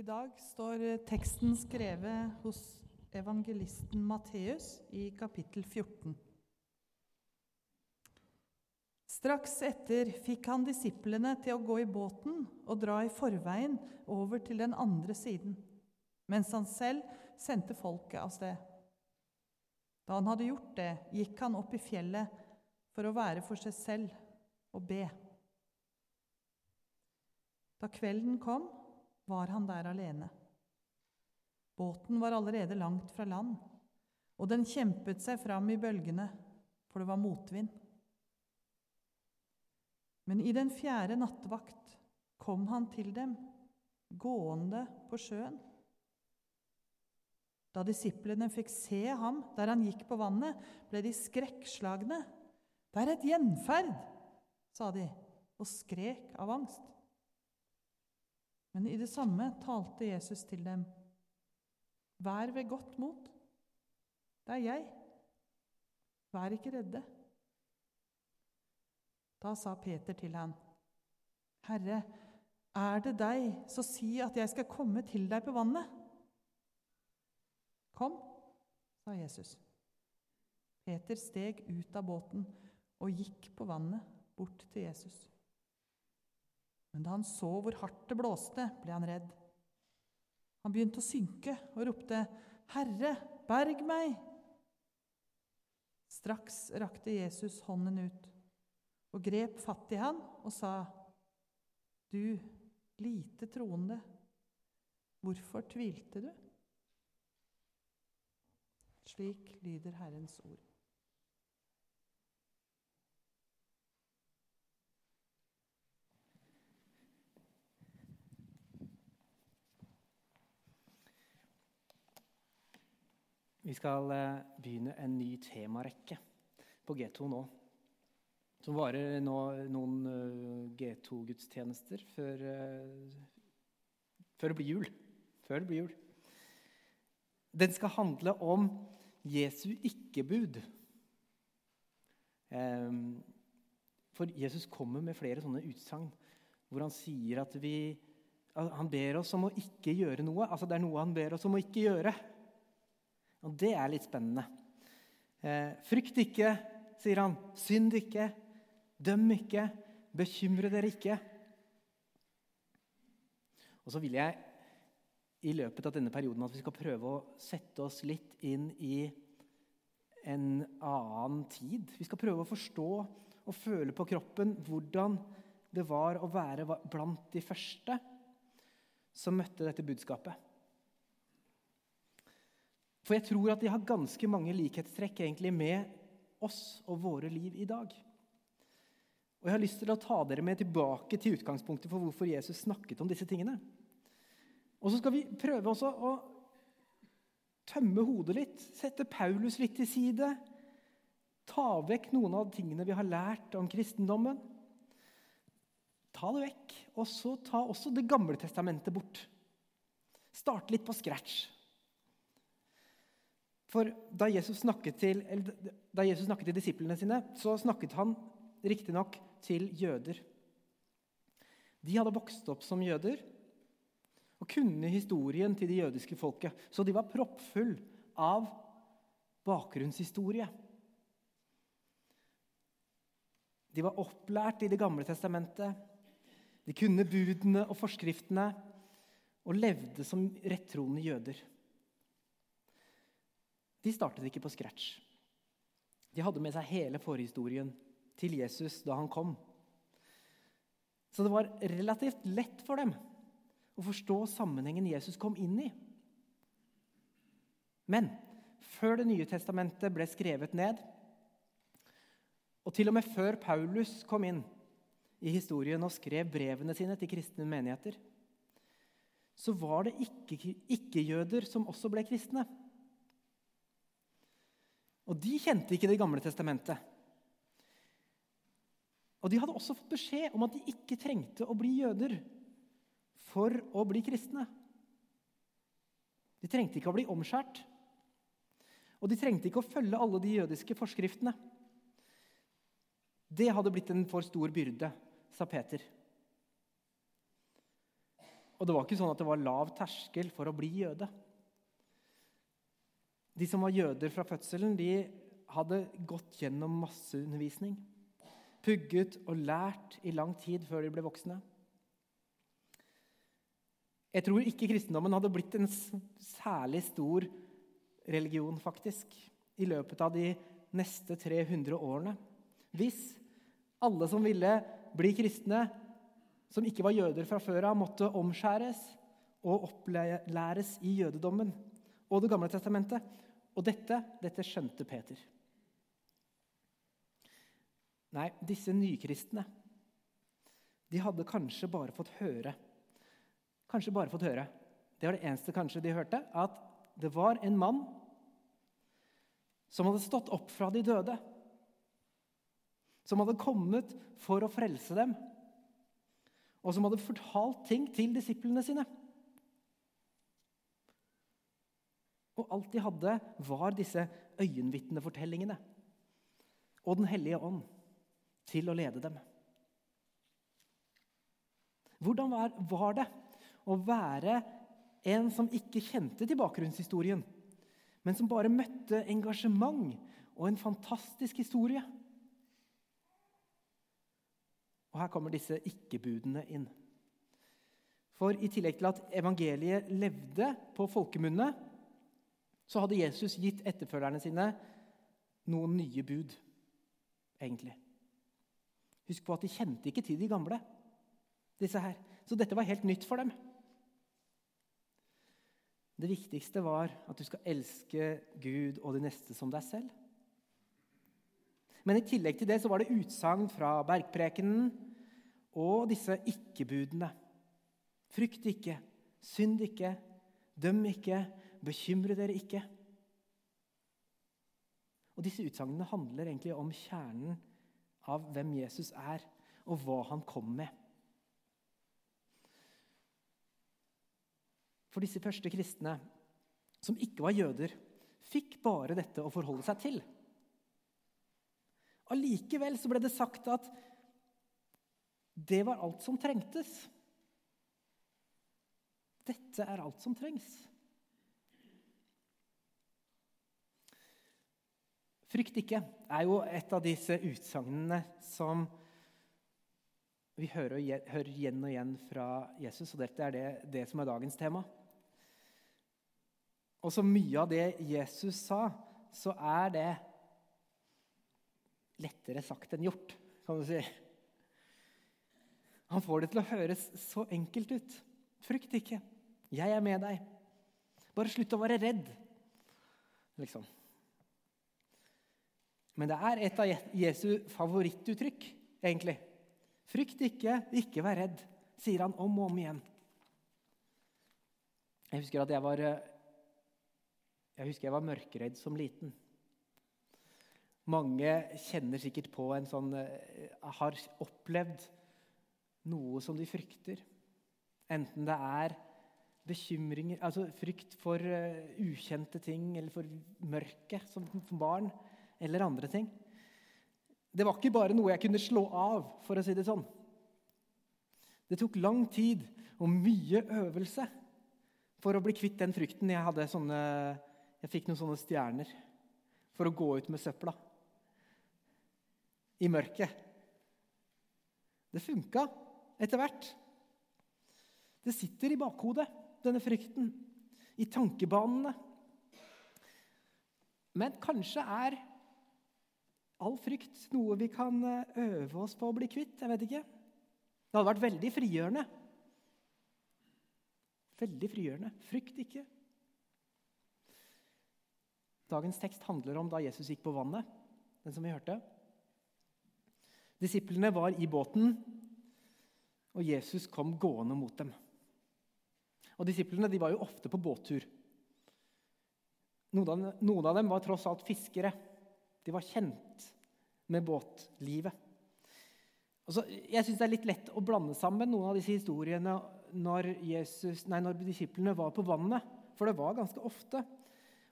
I dag står teksten skrevet hos evangelisten Matteus i kapittel 14. Straks etter fikk han disiplene til å gå i båten og dra i forveien over til den andre siden, mens han selv sendte folket av sted. Da han hadde gjort det, gikk han opp i fjellet for å være for seg selv og be. Da kvelden kom, var han der alene. Båten var allerede langt fra land, og den kjempet seg fram i bølgene, for det var motvind. Men i den fjerde nattevakt kom han til dem, gående på sjøen. Da disiplene fikk se ham der han gikk på vannet, ble de skrekkslagne. Det er et gjenferd, sa de og skrek av angst. Men i det samme talte Jesus til dem. Vær ved godt mot. Det er jeg. Vær ikke redde. Da sa Peter til ham, Herre, er det deg, så si at jeg skal komme til deg på vannet. Kom, sa Jesus. Peter steg ut av båten og gikk på vannet bort til Jesus. Men da han så hvor hardt det blåste, ble han redd. Han begynte å synke og ropte, 'Herre, berg meg!' Straks rakte Jesus hånden ut og grep fatt i han og sa, 'Du lite troende, hvorfor tvilte du?' Slik lyder Herrens ord. Vi skal eh, begynne en ny temarekke på G2 nå. Som varer nå noen eh, G2-gudstjenester før, eh, før det blir jul. Før det blir jul. Den skal handle om Jesu ikke-bud. For Jesus kommer med flere sånne utsagn hvor han sier at vi Han ber oss om å ikke gjøre noe. Altså Det er noe han ber oss om å ikke gjøre. Og det er litt spennende. Eh, frykt ikke, sier han. Synd ikke. Døm ikke. Bekymre dere ikke. Og så vil jeg i løpet av denne perioden at vi skal prøve å sette oss litt inn i en annen tid. Vi skal prøve å forstå og føle på kroppen hvordan det var å være blant de første som møtte dette budskapet. For jeg tror at de har ganske mange likhetstrekk egentlig med oss og våre liv i dag. Og Jeg har lyst til å ta dere med tilbake til utgangspunktet for hvorfor Jesus snakket om disse tingene. Og så skal vi prøve også å tømme hodet litt, sette Paulus litt til side. Ta vekk noen av tingene vi har lært om kristendommen. Ta det vekk. Og så ta også Det gamle testamentet bort. Starte litt på scratch. For da Jesus snakket til, da Jesus snakket til disiplene sine, så snakket han riktignok til jøder. De hadde vokst opp som jøder og kunne historien til det jødiske folket. Så de var proppfull av bakgrunnshistorie. De var opplært i Det gamle testamentet. De kunne budene og forskriftene og levde som rettroende jøder. De startet ikke på scratch. De hadde med seg hele forhistorien til Jesus da han kom. Så det var relativt lett for dem å forstå sammenhengen Jesus kom inn i. Men før Det nye testamentet ble skrevet ned, og til og med før Paulus kom inn i historien og skrev brevene sine til kristne menigheter, så var det ikke-jøder ikke som også ble kristne. Og de kjente ikke Det gamle testamentet. Og de hadde også fått beskjed om at de ikke trengte å bli jøder for å bli kristne. De trengte ikke å bli omskjært. Og de trengte ikke å følge alle de jødiske forskriftene. Det hadde blitt en for stor byrde, sa Peter. Og det var ikke sånn at det var lav terskel for å bli jøde. De som var jøder fra fødselen, de hadde gått gjennom masseundervisning. Pugget og lært i lang tid før de ble voksne. Jeg tror ikke kristendommen hadde blitt en særlig stor religion, faktisk, i løpet av de neste 300 årene hvis alle som ville bli kristne, som ikke var jøder fra før av, måtte omskjæres og opplæres i jødedommen og Det gamle testamentet. Og dette, dette skjønte Peter. Nei, disse nykristne de hadde kanskje bare fått høre Kanskje bare fått høre. Det var det eneste kanskje de hørte. At det var en mann som hadde stått opp fra de døde. Som hadde kommet for å frelse dem. Og som hadde fortalt ting til disiplene sine. Og alt de hadde, var disse øyenvitnefortellingene og Den hellige ånd til å lede dem. Hvordan var det å være en som ikke kjente til bakgrunnshistorien, men som bare møtte engasjement og en fantastisk historie? Og her kommer disse ikke-budene inn. For i tillegg til at evangeliet levde på folkemunne, så hadde Jesus gitt etterfølgerne sine noen nye bud, egentlig. Husk på at de kjente ikke til de gamle, disse her. Så dette var helt nytt for dem. Det viktigste var at du skal elske Gud og de neste som deg selv. Men i tillegg til det så var det utsagn fra bergprekenen og disse ikke-budene. Frykt ikke, synd ikke, døm ikke, Bekymre dere ikke. Og Disse utsagnene handler egentlig om kjernen av hvem Jesus er, og hva han kom med. For disse første kristne, som ikke var jøder, fikk bare dette å forholde seg til. Allikevel så ble det sagt at det var alt som trengtes. Dette er alt som trengs. Frykt ikke er jo et av disse utsagnene som vi hører, hører, igjen og igjen fra Jesus, og dette er det, det som er dagens tema. Og så mye av det Jesus sa, så er det lettere sagt enn gjort, kan du si. Han får det til å høres så enkelt ut. Frykt ikke. Jeg er med deg. Bare slutt å være redd. Liksom. Men det er et av Jesu favorittuttrykk, egentlig. Frykt ikke, ikke vær redd, sier han om og om igjen. Jeg husker at jeg var, jeg husker jeg var mørkeredd som liten. Mange kjenner sikkert på en sånn eh, Har opplevd noe som de frykter. Enten det er bekymringer, altså frykt for uh, ukjente ting eller for mørket som barn eller andre ting. Det var ikke bare noe jeg kunne slå av, for å si det sånn. Det tok lang tid og mye øvelse for å bli kvitt den frykten. Jeg, sånne, jeg fikk noen sånne stjerner for å gå ut med søpla i mørket. Det funka etter hvert. Det sitter i bakhodet, denne frykten, i tankebanene. Men kanskje er all frykt noe vi kan eh, øve oss på å bli kvitt? Jeg vet ikke. Det hadde vært veldig frigjørende. Veldig frigjørende. Frykt ikke. Dagens tekst handler om da Jesus gikk på vannet, den som vi hørte. Disiplene var i båten, og Jesus kom gående mot dem. Og Disiplene de var jo ofte på båttur. Noen av dem var tross alt fiskere. De var kjent med båtlivet. Så, jeg syns det er litt lett å blande sammen noen av disse historiene når, Jesus, nei, når disiplene var på vannet, for det var ganske ofte.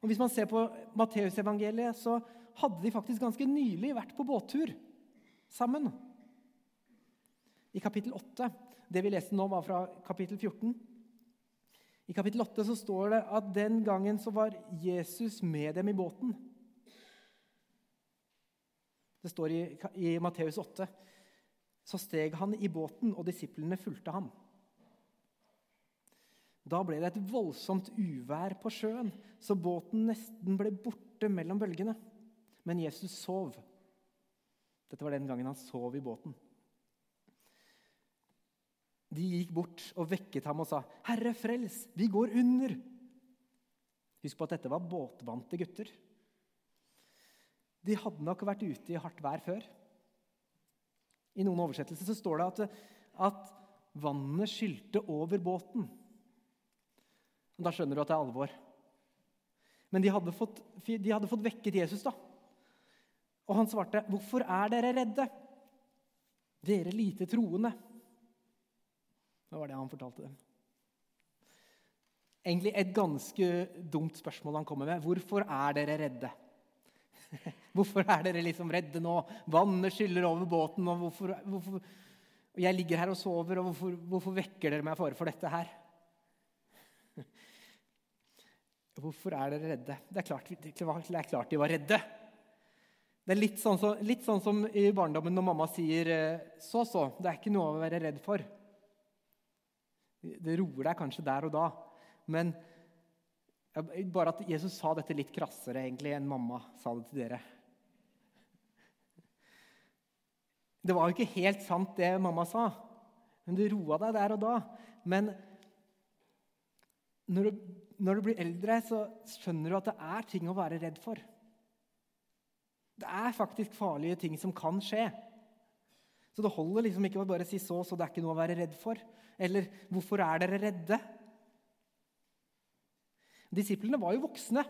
Og Hvis man ser på Matteusevangeliet, så hadde de faktisk ganske nylig vært på båttur sammen. I kapittel 8, det vi leste nå, var fra kapittel 14. I kapittel 8 så står det at den gangen så var Jesus med dem i båten. Det står i, i Matteus 8. Så steg han i båten, og disiplene fulgte ham. Da ble det et voldsomt uvær på sjøen, så båten nesten ble borte mellom bølgene. Men Jesus sov. Dette var den gangen han sov i båten. De gikk bort og vekket ham og sa, 'Herre, frels! Vi går under!' Husk på at dette var båtvante gutter. De hadde nok vært ute i hardt vær før. I noen oversettelser så står det at, at vannet skylte over båten. Og Da skjønner du at det er alvor. Men de hadde fått, de hadde fått vekket Jesus, da. Og han svarte, 'Hvorfor er dere redde, dere lite troende?' Det var det han fortalte dem. Egentlig et ganske dumt spørsmål han kommer med. Hvorfor er dere redde? Hvorfor er dere liksom redde nå? Vannet skyller over båten, og hvorfor, hvorfor Jeg ligger her og sover, og hvorfor, hvorfor vekker dere meg for dette her? Hvorfor er dere redde? Det er klart, det er klart de var redde. Det er litt sånn, som, litt sånn, som i barndommen når mamma sier eh, 'så, så'. Det er ikke noe å være redd for. Det roer deg kanskje der og da. Men bare at Jesus sa dette litt krassere egentlig enn mamma sa det til dere. Det var jo ikke helt sant, det mamma sa, men du roa deg der og da. Men når du, når du blir eldre, så skjønner du at det er ting å være redd for. Det er faktisk farlige ting som kan skje. Så det holder liksom ikke å bare si så, så det er ikke noe å være redd for. Eller 'Hvorfor er dere redde?' Disiplene var jo voksne.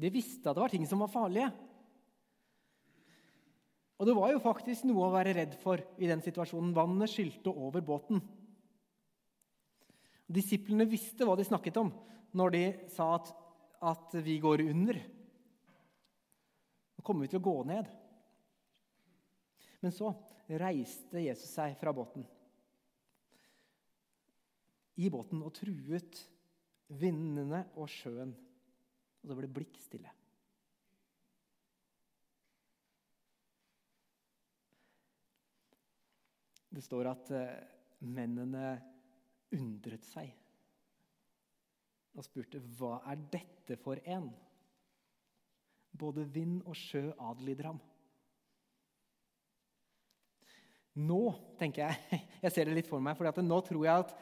De visste at det var ting som var farlige. Og det var jo faktisk noe å være redd for i den situasjonen. Vannet skylte over båten. Disiplene visste hva de snakket om når de sa at, at vi går under. Nå kommer vi til å gå ned. Men så reiste Jesus seg fra båten i båten og truet vindene og sjøen. Og det ble blikkstille. Det står at eh, mennene undret seg og spurte hva er dette for en? Både vind og sjø adlyder ham. Nå tenker jeg, jeg ser det litt for meg, for nå tror jeg at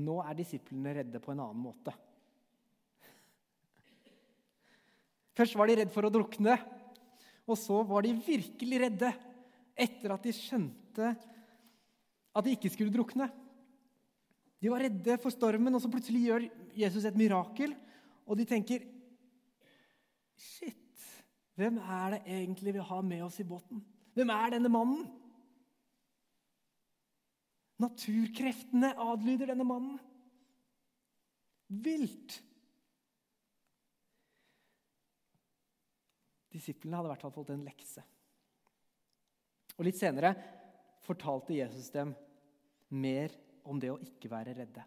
nå er disiplene redde på en annen måte. Først var de redd for å drukne, og så var de virkelig redde etter at de skjønte at de ikke skulle drukne. De var redde for stormen, og så plutselig gjør Jesus et mirakel. Og de tenker Shit, hvem er det egentlig vi har med oss i båten? Hvem er denne mannen? Naturkreftene adlyder denne mannen. Vilt! Disiplene hadde i hvert fall fått en lekse. Og Litt senere fortalte Jesus dem mer om det å ikke være redde.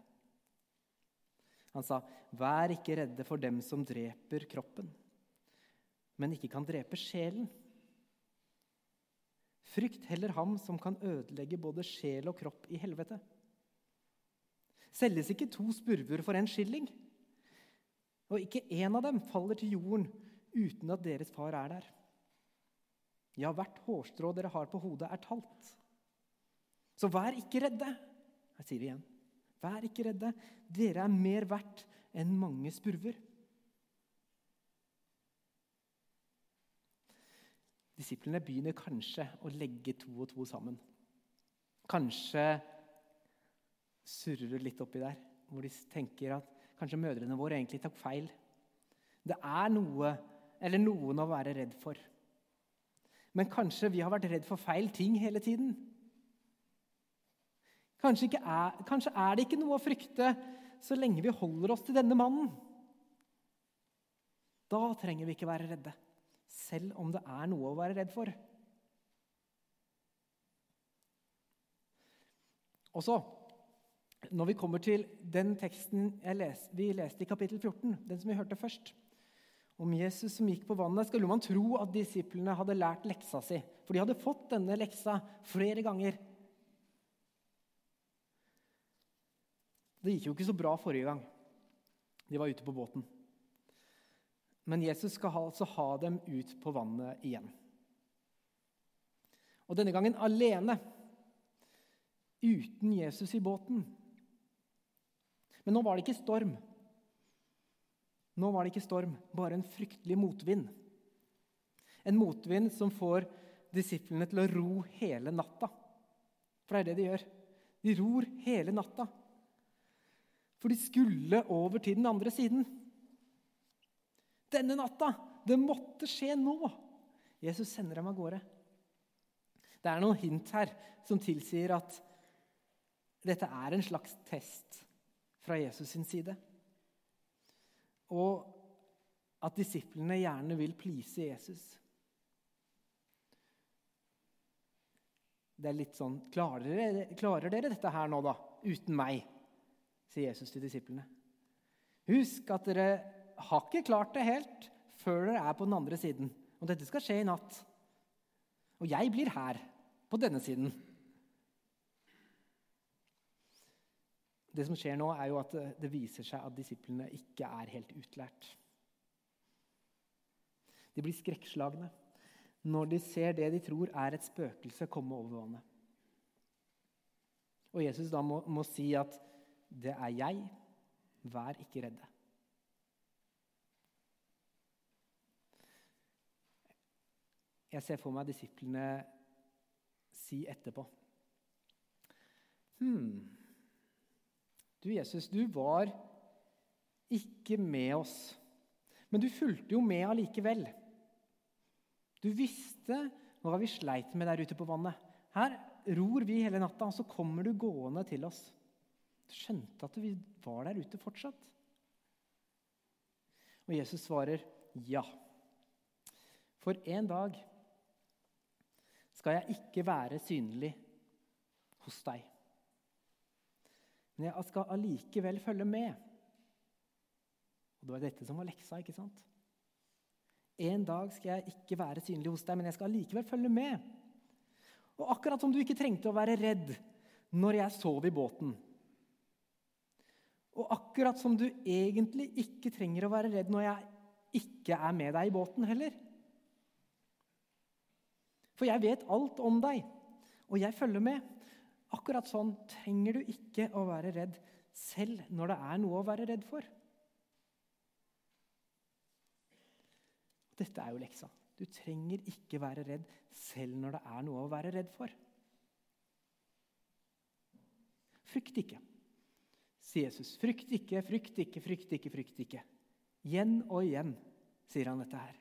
Han sa, 'Vær ikke redde for dem som dreper kroppen, men ikke kan drepe sjelen.' Frykt heller ham som kan ødelegge både sjel og kropp i helvete. Selges ikke to spurver for en skilling? Og ikke én av dem faller til jorden uten at deres far er der. Ja, hvert hårstrå dere har på hodet, er talt. Så vær ikke redde. Jeg sier det igjen. Vær ikke redde. Dere er mer verdt enn mange spurver. Disiplene begynner kanskje å legge to og to sammen. Kanskje surrer det litt oppi der, hvor de tenker at kanskje mødrene våre egentlig tok feil. Det er noe eller noen å være redd for. Men kanskje vi har vært redd for feil ting hele tiden. Kanskje, er, kanskje er det ikke noe å frykte så lenge vi holder oss til denne mannen. Da trenger vi ikke være redde selv om det er noe å være redd for. Og så når vi kommer til den teksten les, vi leste i kapittel 14, den som vi hørte først, om Jesus som gikk på vannet, skulle man tro at disiplene hadde lært leksa si. For de hadde fått denne leksa flere ganger. Det gikk jo ikke så bra forrige gang de var ute på båten. Men Jesus skal altså ha dem ut på vannet igjen. Og denne gangen alene, uten Jesus i båten. Men nå var det ikke storm. Nå var det ikke storm, bare en fryktelig motvind. En motvind som får disiplene til å ro hele natta. For det er det de gjør. De ror hele natta. For de skulle over til den andre siden. Denne natta! Det måtte skje nå! Jesus sender dem av gårde. Det er noen hint her som tilsier at dette er en slags test fra Jesus sin side. Og at disiplene gjerne vil please Jesus. Det er litt sånn klarer dere, klarer dere dette her nå, da? Uten meg? sier Jesus til disiplene. Husk at dere har ikke klart det helt før dere er på den andre siden. Og dette skal skje i natt. Og jeg blir her, på denne siden. Det som skjer nå, er jo at det viser seg at disiplene ikke er helt utlært. De blir skrekkslagne når de ser det de tror er et spøkelse komme over vannet. Og Jesus da må, må si at 'det er jeg, vær ikke redde'. Jeg ser for meg disiplene si etterpå Hm, du, Jesus, du var ikke med oss, men du fulgte jo med allikevel. Du visste hva vi sleit med der ute på vannet. Her ror vi hele natta, og så kommer du gående til oss. Du skjønte at vi var der ute fortsatt. Og Jesus svarer ja. For en dag skal jeg ikke være synlig hos deg. Men jeg skal allikevel følge med. Og Det var dette som var leksa. ikke sant? En dag skal jeg ikke være synlig hos deg, men jeg skal allikevel følge med. Og akkurat som du ikke trengte å være redd når jeg sov i båten. Og akkurat som du egentlig ikke trenger å være redd når jeg ikke er med deg i båten heller. For jeg vet alt om deg, og jeg følger med. Akkurat sånn trenger du ikke å være redd selv når det er noe å være redd for. Dette er jo leksa. Du trenger ikke være redd selv når det er noe å være redd for. Frykt ikke, sier Jesus. Frykt ikke, frykt ikke, frykt ikke, frykt ikke. Igjen og igjen sier han dette her.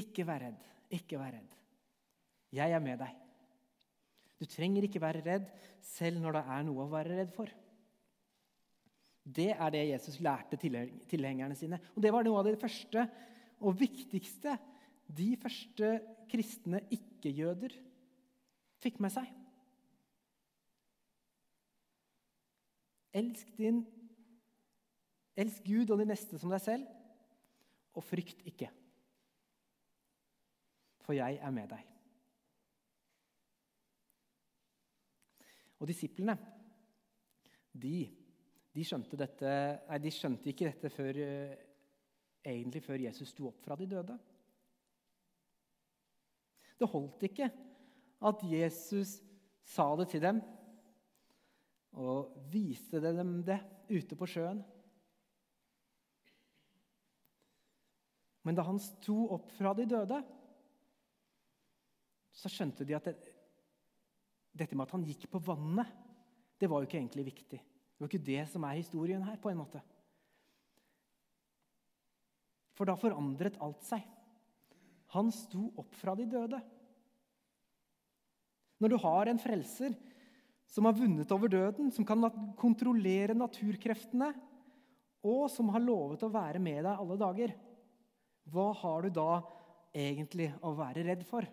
Ikke vær redd, ikke vær redd. Jeg er med deg. Du trenger ikke være redd selv når det er noe å være redd for. Det er det Jesus lærte tilhengerne sine. Og Det var noe av det første og viktigste de første kristne ikke-jøder fikk med seg. Elsk, din, elsk Gud og de neste som deg selv, og frykt ikke. For jeg er med deg. Og disiplene de, de, skjønte dette, nei, de skjønte ikke dette før, eh, egentlig før Jesus sto opp fra de døde. Det holdt ikke at Jesus sa det til dem og viste dem det ute på sjøen. Men da han sto opp fra de døde, så skjønte de at det, dette med at han gikk på vannet, det var jo ikke egentlig viktig. Det var ikke det som er historien her, på en måte. For da forandret alt seg. Han sto opp fra de døde. Når du har en frelser som har vunnet over døden, som kan kontrollere naturkreftene, og som har lovet å være med deg alle dager, hva har du da egentlig å være redd for?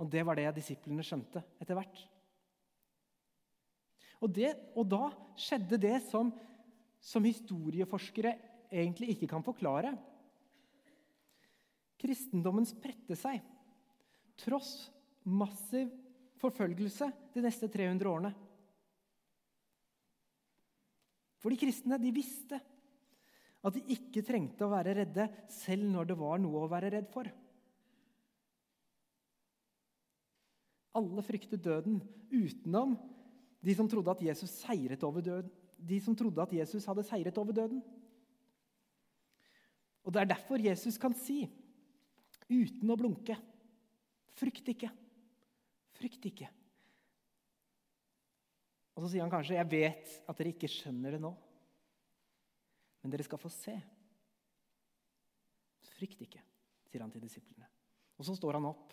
Og det var det disiplene skjønte etter hvert. Og, det, og da skjedde det som, som historieforskere egentlig ikke kan forklare. Kristendommen spredte seg tross massiv forfølgelse de neste 300 årene. For de kristne de visste at de ikke trengte å være redde selv når det var noe å være redd for. Alle fryktet døden, utenom de som trodde at Jesus seiret over døden. De som trodde at Jesus hadde seiret over døden. Og Det er derfor Jesus kan si, uten å blunke, frykt ikke, frykt ikke. Og så sier han kanskje, 'Jeg vet at dere ikke skjønner det nå, men dere skal få se.' Frykt ikke, sier han til disiplene. Og så står han opp,